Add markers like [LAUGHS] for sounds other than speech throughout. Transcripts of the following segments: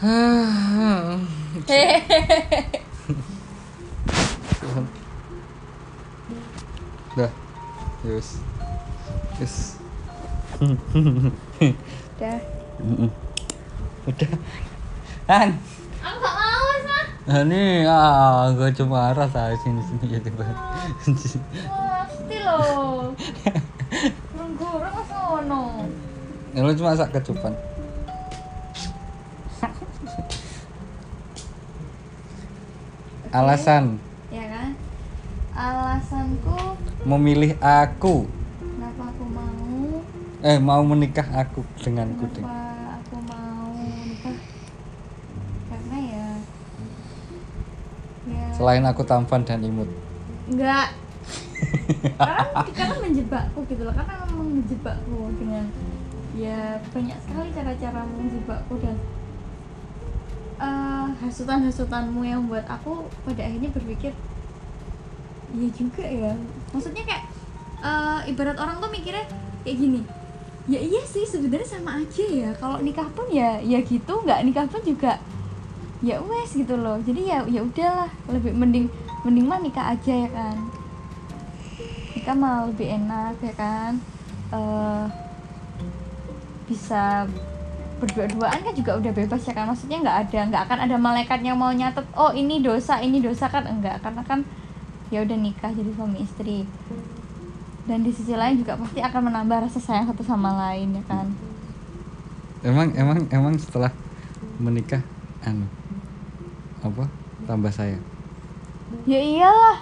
Dah. Yes. Yes. Udah. Udah. An. Aku gak mau, Mas. Nah, ini ah, gue cuma arah saya sini sini ya tiba. Pasti loh. [LAUGHS] Burung-burung ke sono. Ya lu cuma sak kecupan. Alasan. Ya kan? Alasanku. Memilih aku. Kenapa aku mau? Eh mau menikah aku denganku ding. kenapa aku mau nikah karena ya ya. Selain aku tampan dan imut. enggak. [LAUGHS] Karena karena menjebakku gitu loh. Karena memang menjebakku dengan ya banyak sekali cara-cara menjebakku dan eh, hasutan-hasutanmu yang buat aku pada akhirnya berpikir iya juga ya. Maksudnya kayak eh, ibarat orang tuh mikirnya kayak gini ya iya sih sebenarnya sama aja ya kalau nikah pun ya ya gitu nggak nikah pun juga ya wes gitu loh. Jadi ya ya udahlah lebih mending mending mah nikah aja ya kan. Nikah mah lebih enak ya kan. Eh bisa berdua-duaan kan juga udah bebas ya kan maksudnya nggak ada nggak akan ada malaikat yang mau nyatet oh ini dosa ini dosa kan? Enggak karena kan ya udah nikah jadi suami istri. Dan di sisi lain juga pasti akan menambah rasa sayang satu sama lain ya kan? Emang emang emang setelah menikah anu apa tambah sayang? Ya iyalah.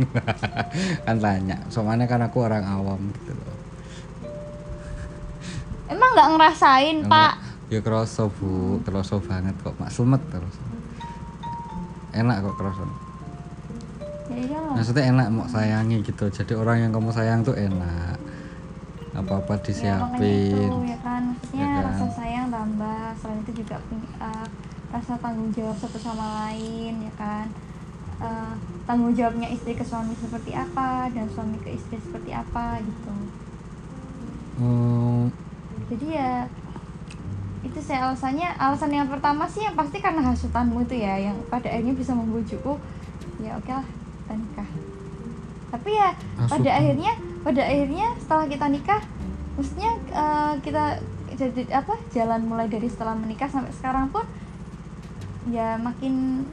[LAUGHS] Kan tanya soalnya kan aku orang awam gitu. loh nggak ngerasain pak. ya kerasa bu. Kerasa banget kok. Mak selamat terus. Enak kok kerasa. Ya iyalah. Maksudnya enak mau sayangi gitu. Jadi orang yang kamu sayang tuh enak. Apa apa ya disiapin. itu ya kan. Maksudnya Ya kan? rasa sayang tambah. Selain itu juga uh, rasa tanggung jawab satu sama lain ya kan. Uh, tanggung jawabnya istri ke suami seperti apa dan suami ke istri seperti apa gitu. Hmm, jadi ya itu saya alasannya. Alasan yang pertama sih yang pasti karena hasutanmu itu ya yang pada akhirnya bisa membujukku ya oke lah kita nikah. Tapi ya pada akhirnya pada akhirnya setelah kita nikah maksudnya eh, kita jadi apa jalan mulai dari setelah menikah sampai sekarang pun ya makin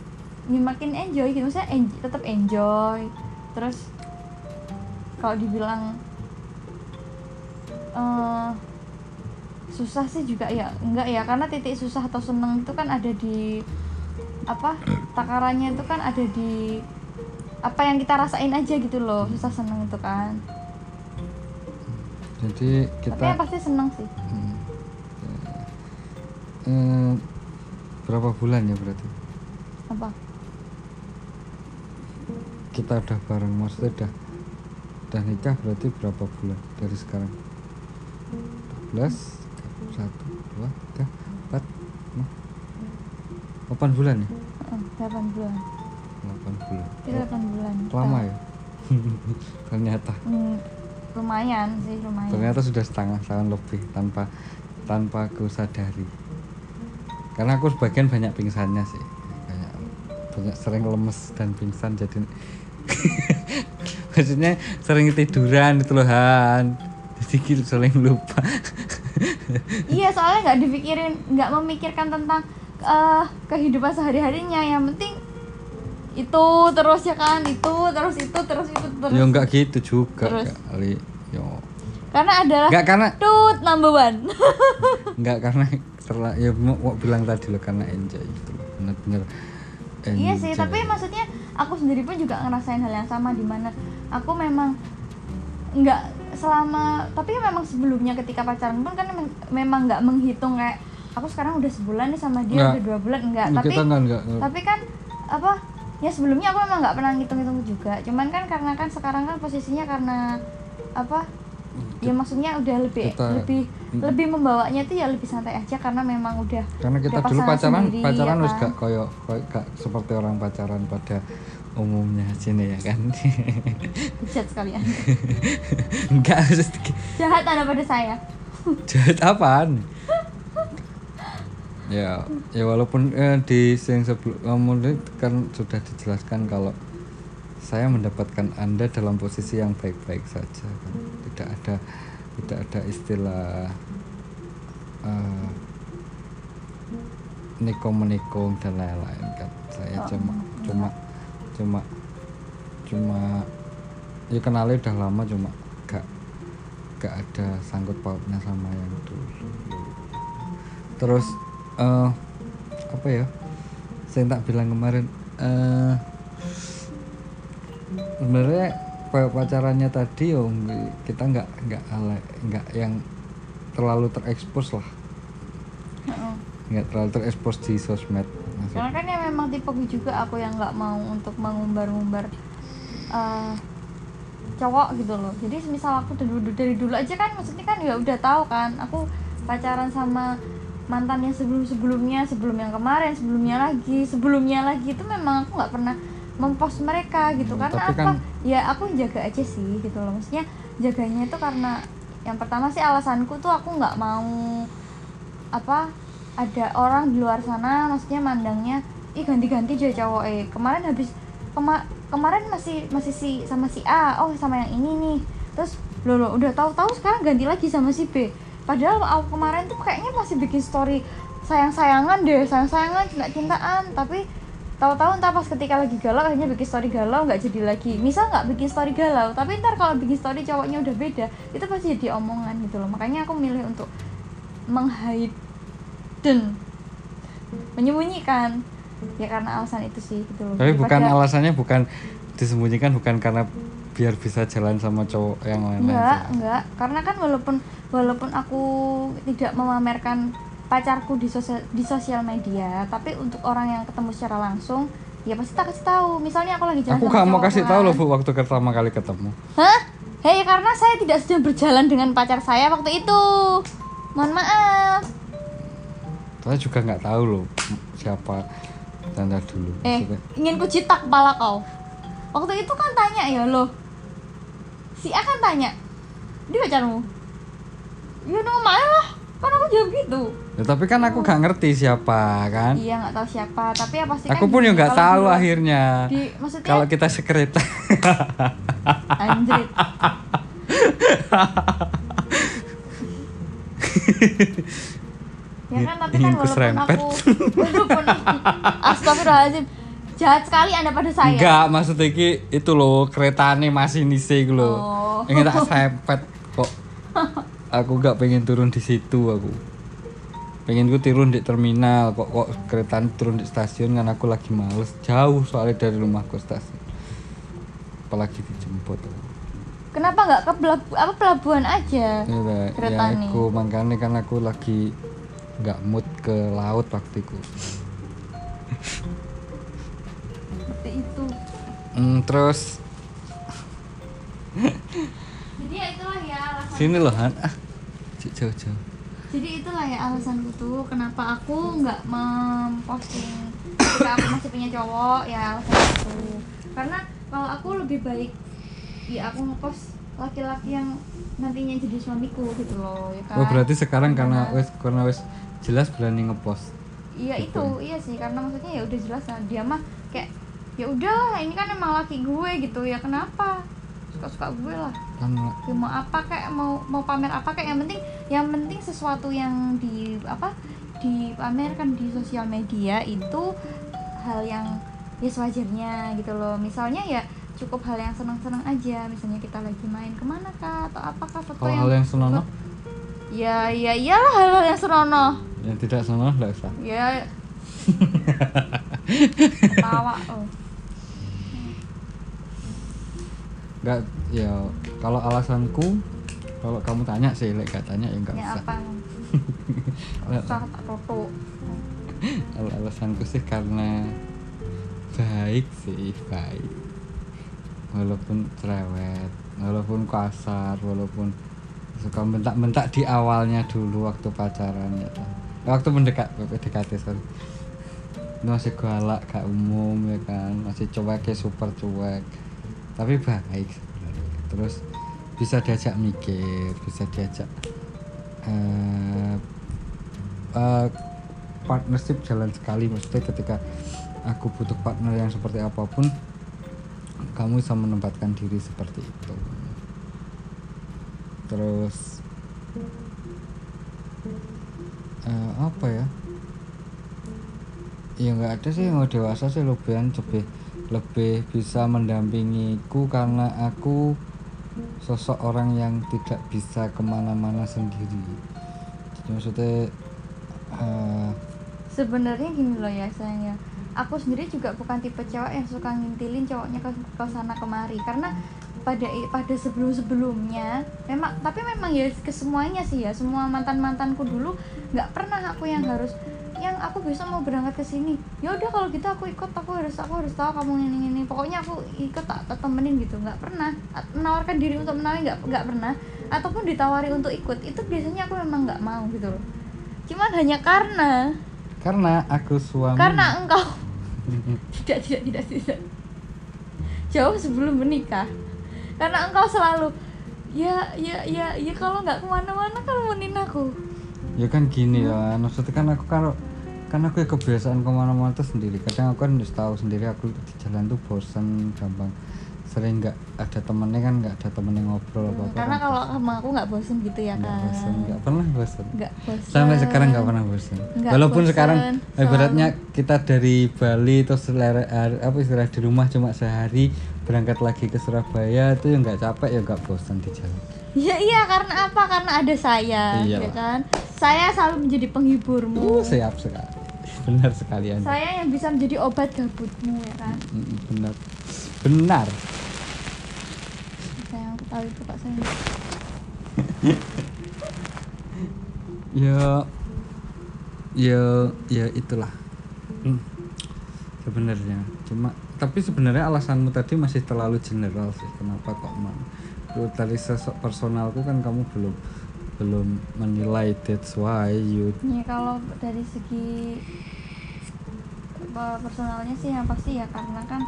ya makin enjoy gitu. Saya tetap enjoy. Terus kalau dibilang eh, susah sih juga ya. Enggak ya karena titik susah atau seneng itu kan ada di apa takarannya itu kan ada di apa yang kita rasain aja gitu loh susah seneng itu kan. Jadi tapi kita yang pasti seneng sih. Hmm. Eh, berapa bulan ya berarti? Apa? Kita udah bareng maksudnya udah udah nikah berarti berapa bulan dari sekarang? 12 satu dua tiga empat lima. Delapan bulan ya? 8 bulan. Delapan bulan. Itu 8 bulan. Lama ya? [LAUGHS] Ternyata. Hmm, lumayan sih lumayan. Ternyata sudah setengah tahun lebih tanpa tanpa aku sadari. Karena aku sebagian banyak pingsannya sih. Banyak banyak sering lemes dan pingsan jadi [LAUGHS] maksudnya sering tiduran itu loh Han. Jadi gitu sering lupa [LAUGHS] iya soalnya nggak dipikirin nggak memikirkan tentang eh, kehidupan sehari harinya yang penting itu terus ya kan itu terus itu terus itu terus ya enggak gitu juga Terus? kali yo. Karena adalah enggak karena tut number one. [LAUGHS] Enggak karena terla ya mau, mau bilang tadi loh karena enjoy loh bener-bener iya sih tapi maksudnya aku sendiri pun juga ngerasain hal yang sama di mana aku memang nggak selama tapi memang sebelumnya ketika pacaran pun kan memang- nggak menghitung kayak aku sekarang udah sebulan nih sama dia Nggak. udah dua bulan. Enggak tapi enggak enggak tapi kan apa ya sebelumnya aku memang nggak pernah ngitung-ngitung juga. Cuman kan karena kan sekarang kan posisinya karena apa ya maksudnya udah lebih Kita- lebih lebih membawanya tuh ya lebih santai aja karena memang udah karena kita dulu pacaran sendiri, pacaran ya wis kan? gak koyo koyo gak seperti orang pacaran pada umumnya sini ya kan? [LAUGHS] Bejat sekalian [LAUGHS] enggak harus jahat anda pada saya. [LAUGHS] Jahat apaan? Ya ya walaupun eh, di yang sebelum kemudian kan sudah dijelaskan kalau saya mendapatkan anda dalam posisi yang baik-baik saja kan. Tidak ada tidak ada istilah eh, nikung menikung dan lain-lain kan. Saya cuma cuma cuma cuma ya kenalnya udah lama cuma gak gak ada sangkut pautnya sama yang dulu. Terus eh apa ya? Saya tak bilang kemarin eh sebenarnya kayak pacarannya tadi nggak- kita nggak nggak nggak yang terlalu terekspos lah. Nggak terlalu terekspos di sosmed karena kan ya memang tipe gue juga aku yang nggak mau untuk mengumbar-ngumbar eh, cowok gitu loh. Jadi misal aku dari dulu, dari dulu aja kan maksudnya kan ya udah tahu kan aku pacaran sama mantan yang sebelum sebelumnya sebelum yang kemarin sebelumnya lagi sebelumnya lagi itu memang aku nggak pernah mempost mereka gitu. Hmm, karena apa? kan- ya aku jaga aja sih gitu loh. Maksudnya jaganya itu karena yang pertama sih alasanku tuh aku nggak mau apa ada orang di luar sana maksudnya mandangnya ih ganti-ganti dia cowok eh kemarin habis kema kemarin masih masih si sama si A oh sama yang ini nih. Terus lo lo udah tahu-tahu sekarang ganti lagi sama si B. Padahal aku kemarin tuh kayaknya masih bikin story sayang-sayangan deh sayang-sayangan cinta-cintaan tapi tahu-tahu ntar pas ketika lagi galau akhirnya bikin story galau nggak jadi lagi. Misal nggak bikin story galau tapi ntar kalau bikin story cowoknya udah beda itu pasti jadi omongan gitu loh. Makanya aku milih untuk menghide dan menyembunyikan. Ya karena alasan itu sih gitu loh. Tapi bukan Daripada- alasannya bukan disembunyikan bukan karena biar bisa jalan sama cowok yang lain-lain enggak enggak karena kan walaupun walaupun aku tidak memamerkan pacarku di sosial di sosial media tapi untuk orang yang ketemu secara langsung ya pasti tak kasih tahu. Misalnya aku lagi jalan aku gak mau kasih kan. tahu loh bu waktu pertama kali ketemu. hah? Hei karena saya tidak sedang berjalan dengan pacar saya waktu itu. Mohon maaf. Saya juga nggak tahu loh siapa tanda dulu eh Maksudnya, ingin ku citak kepala kau. Waktu itu kan tanya ya lo si A kan tanya dia pacarmu? Ya no lah kan aku jawab gitu. Ya, tapi kan aku gak ngerti siapa kan? Iya nggak tahu siapa tapi ya pasti aku kan pun gini, nggak tahu di luar- akhirnya. di maksudnya kalau kita sekreta anjrit. Ya kan tapi kan walaupun kuserempet. aku walaupun astagfirullahaladzim. Jahat sekali anda pada saya. Enggak maksudnya iki itu loh keretane masih nise gitu loh. Oh. ingin tak sempet kok [LAUGHS] aku gak pengen turun di situ aku. Pengen gue turun di terminal kok kok kereta turun di stasiun kan aku lagi males. Jauh soalnya dari rumahku stasiun. Apalagi dijemput kenapa nggak ke pelabu- apa pelabuhan aja? Ya, lah, Kereta ya nih. aku. Makanya kan aku lagi nggak mood ke laut waktu itu. Seperti itu. Hmm, terus? Jadi ya itulah ya alasan sini loh Han ah Cik, jauh jauh. Jadi itulah ya alasanku tuh kenapa aku nggak memposting ketika aku masih punya cowok ya alasan itu. Karena kalau aku lebih baik ya aku ngepost laki-laki yang nantinya jadi suamiku gitu loh ya kan? Oh berarti sekarang karena Karena- wes karena wes jelas berani ngepost iya itu. Iya sih karena maksudnya ya udah jelas lah. Dia mah kayak ya udahlah ini kan emang laki gue gitu. Ya kenapa? Suka suka gue lah. Kan ya mau apa kayak mau mau pamer apa kayak. Yang penting yang penting sesuatu yang di apa dipamerkan di sosial media itu hal yang ya sewajarnya gitu loh. Misalnya ya cukup hal yang senang-senang aja. Misalnya kita lagi main ke mana kah atau apakah foto kalau hal yang senonoh? ya ya iyalah hal-hal yang senonoh. Yang tidak senonoh nggak usah. Ya. [LAUGHS] Tawa oh. nggak ya kalau alasanku kalau kamu tanya sih lek gak tanya ya nggak ya usah. apa? [LAUGHS] Usah tak toto Al- alasanku sih karena baik sih baik. Walaupun cerewet walaupun kasar walaupun suka bentak-bentak di awalnya dulu waktu pacaran ya kan. waktu mendekat PDKT sorry. Itu masih galak gak umum ya kan? Masih cuek ya super cuek. Tapi baik sebenarnya. Terus bisa diajak mikir bisa diajak eh eh, partnership jalan sekali. Maksudnya ketika aku butuh partner yang seperti apa pun kamu bisa menempatkan diri seperti itu. Terus eh, apa ya? Ya nggak ada sih yang dewasa sih lebih lebih bisa mendampingiku karena aku sosok orang yang tidak bisa ke mana-mana sendiri. Jadi maksudnya eh, sebenarnya gini loh ya sayangnya. Aku sendiri juga bukan tipe cewek yang suka ngintilin cowoknya ke, ke sana kemari. Karena pada pada sebelum sebelumnya memang tapi memang ya ke semuanya sih ya. Semua mantan mantanku dulu nggak pernah aku yang harus yang aku bisa mau berangkat ke sini. Ya udah kalau gitu aku ikut. Aku harus aku harus tahu kamu ini ini pokoknya aku ikut tak, tak temenin gitu. Nggak pernah. Menawarkan diri untuk menawari nggak nggak pernah. Ataupun ditawari untuk ikut. Itu biasanya aku memang nggak mau gitu loh. Cuman hanya karena. Karena aku suami. Karena engkau. [LAUGHS] Tidak tidak tidak tidak. Jauh sebelum menikah. Karena engkau selalu ya ya ya ya kalau nggak ke mana-mana kalau nemenin aku ya kan gini ya maksudnya kan aku kalau kan aku ya kebiasaan ke mana-mana tuh sendiri. Kadang aku kan harus tahu sendiri aku di jalan tuh bosan gampang sering nggak ada temennya kan nggak ada temennya ngobrol apa apa karena kalau sama aku nggak bosen gitu ya nggak kan bosan nggak pernah bosan nggak bosen. Sampai sekarang nggak pernah bosan Nggak walaupun bosan, sekarang selalu. ibaratnya kita dari Bali terus selera- hari- apa istilah di rumah cuma sehari berangkat lagi ke Surabaya itu ya nggak capek ya nggak bosan di jalan. Ya iya karena apa? Karena ada saya Iya, ya kan? Saya selalu menjadi penghiburmu. Uh, siap sekali. Benar sekali anda saya yang bisa menjadi obat gabutmu ya kan? Benar. Benar. yang tahu itu pak saya [LAUGHS] ya ya ya itulah. Hmm, sebenarnya cuma tapi sebenarnya alasanmu tadi masih terlalu general sih kenapa kok man Lu dari sosok personalku kan kamu belum belum menilai that's why you ya kalau dari segi apa, personalnya sih yang pasti ya karena kan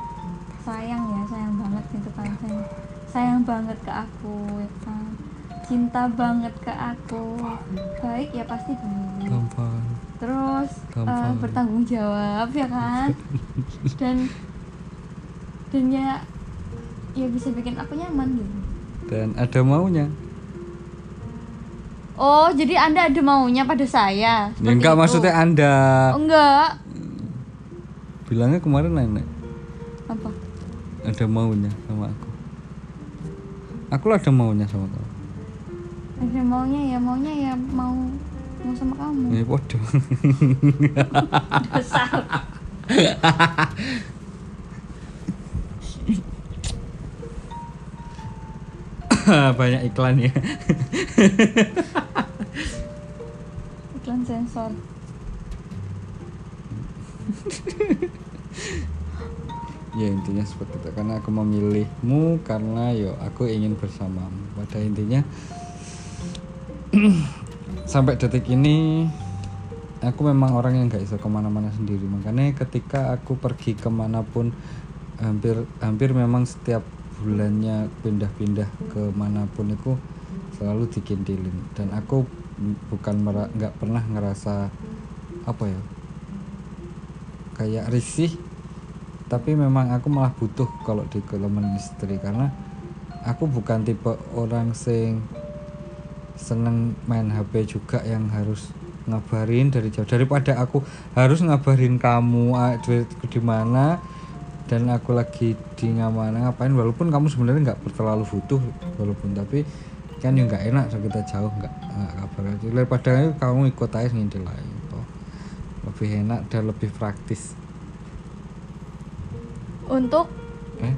sayang ya sayang banget gitu kan sayang, sayang banget ke aku ya kan? Cinta banget ke aku. Baik ya pasti baik gampang. Terus eh, Gampang. bertanggung jawab ya kan? Dan dan ya ya bisa bikin aku nyaman gitu dan ada maunya. Oh jadi anda ada maunya pada ya saya seperti enggak itu? maksudnya anda. Oh, enggak. Bilangnya kemarin nenek. Apa? Ada maunya sama aku aku lah ada maunya sama kamu. Ada maunya ya maunya ya mau mau sama kamu. Ya bodoh dasar. [LAUGHS] Banyak iklan ya. Iklan sensor [LAUGHS] ya intinya seperti itu. Karena aku memilihmu karena yo aku ingin bersamamu. Pada intinya [CLEARS THROAT] sampai detik ini aku memang orang yang nggak bisa ke mana-mana sendiri. Makanya ketika aku pergi ke mana pun hampir hampir memang setiap bulannya pindah-pindah ke mana pun itu selalu dikintilin. Dan aku bukan nggak pernah ngerasa apa ya kayak risih tapi memang aku malah butuh kalau di kelemen istri karena aku bukan tipe orang sing seneng main HP juga yang harus ngabarin dari jauh. Daripada aku harus ngabarin kamu duitku di mana dan aku lagi di ngamana ngapain walaupun kamu sebenarnya nggak terlalu butuh walaupun tapi kan ya nggak enak so kita jauh nggak nggak kabar aja. Daripada kamu ikut aja aja toh. lebih enak dan lebih praktis untuk eh?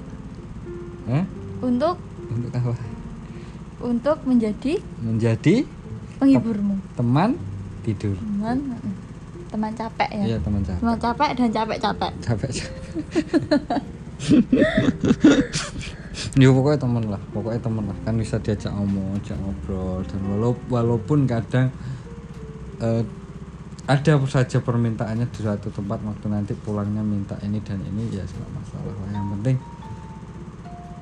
Eh untuk untuk apa? Untuk menjadi menjadi penghiburmu. teman tidur. Teman teman capek ya? Iya teman capek. Teman capek dan capek-capek capek. Capek [LAUGHS] ya pokoknya temen lah pokoknya temen lah. Kan bisa diajak ngomong diajak ngobrol. Dan walau, walaupun kadang eh, ada saja permintaannya di suatu tempat waktu nanti pulangnya minta ini dan ini ya nggak masalah. Lah yang penting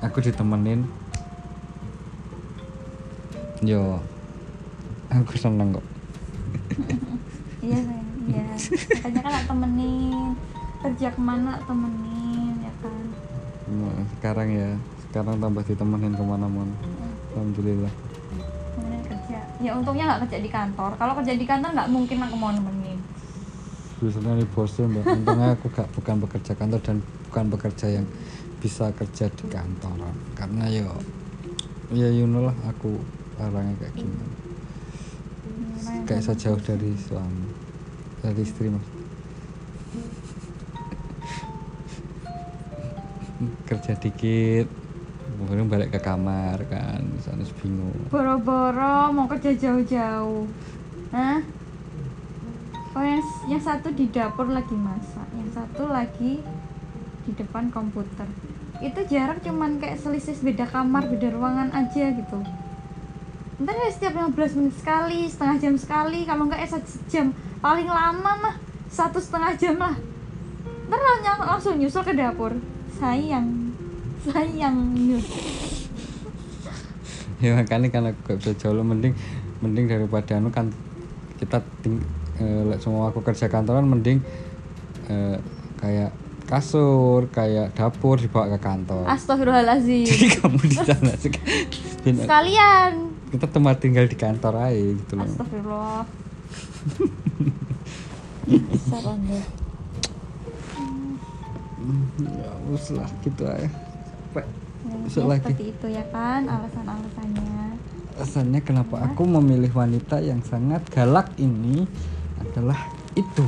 aku ditemenin. Yo aku seneng kok. [LAUGHS] Iya sayang iya. Makanya kan temenin. Kerja ke mana temenin ya kan? Nah, sekarang ya. Sekarang tambah ditemenin ke mana-mana. Alhamdulillah. Temenin kerja. Ya untungnya nggak kerja di kantor. Kalau kerja di kantor nggak mungkin aku mau nemenin biasanya nih bosnya mbak. Untungnya aku gak bukan bekerja kantor dan bukan bekerja yang bisa kerja di kantoran. Karena yo ya you know lah aku orangnya kayak gimana kayak saya jauh dari suami dari istri mas. Kerja dikit kemudian balik ke kamar kan sana bingung. Boro-boro mau kerja jauh-jauh. Hah? Oh yang, satu di dapur lagi masak Yang satu lagi di depan komputer. Itu jarak cuman kayak selisih beda kamar, beda ruangan aja gitu. Ntar ya setiap 15 menit sekali, setengah jam sekali Kalau enggak ya satu jam. Paling lama mah satu setengah jam lah. Ntar lang- langsung nyusul ke dapur. Sayang Sayang ya makanya kan aku gak bisa jauh mending mending daripada anu kan kita ting, eh, lek semua aku kerja kantoran mending eh, kayak kasur kayak dapur dibawa ke kantor. Astagfirullahaladzim. Jadi [LAUGHS] kamu di sana Sekalian. kita tempat tinggal di kantor aja gitu loh. Astagfirullah. Ya wes lah gitu aja. Pak, Ya, ya, lagi. seperti itu ya kan alasan-alasannya. alasannya kenapa aku memilih wanita yang sangat galak ini adalah itu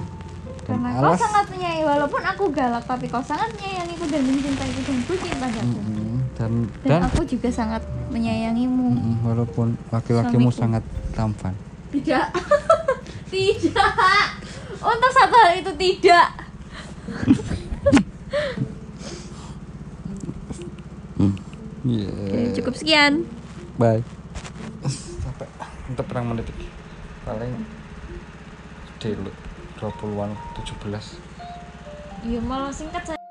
dan Karena kau alas sangat menyayangi walaupun aku galak tapi kau sangat menyayangiku dan mencintaiku dan bucin padaku. Mm-mm. dan Dan, dan aku juga sangat menyayangimu. mm-mm, walaupun laki-lakimu sangat tampan Tidak. [LAUGHS] tidak. Untuk satu hal itu tidak. Iya. Oke, cukup sekian. bye sampai untuk perang menit iki. paling di 20-an 17 Iya malah singkat saja.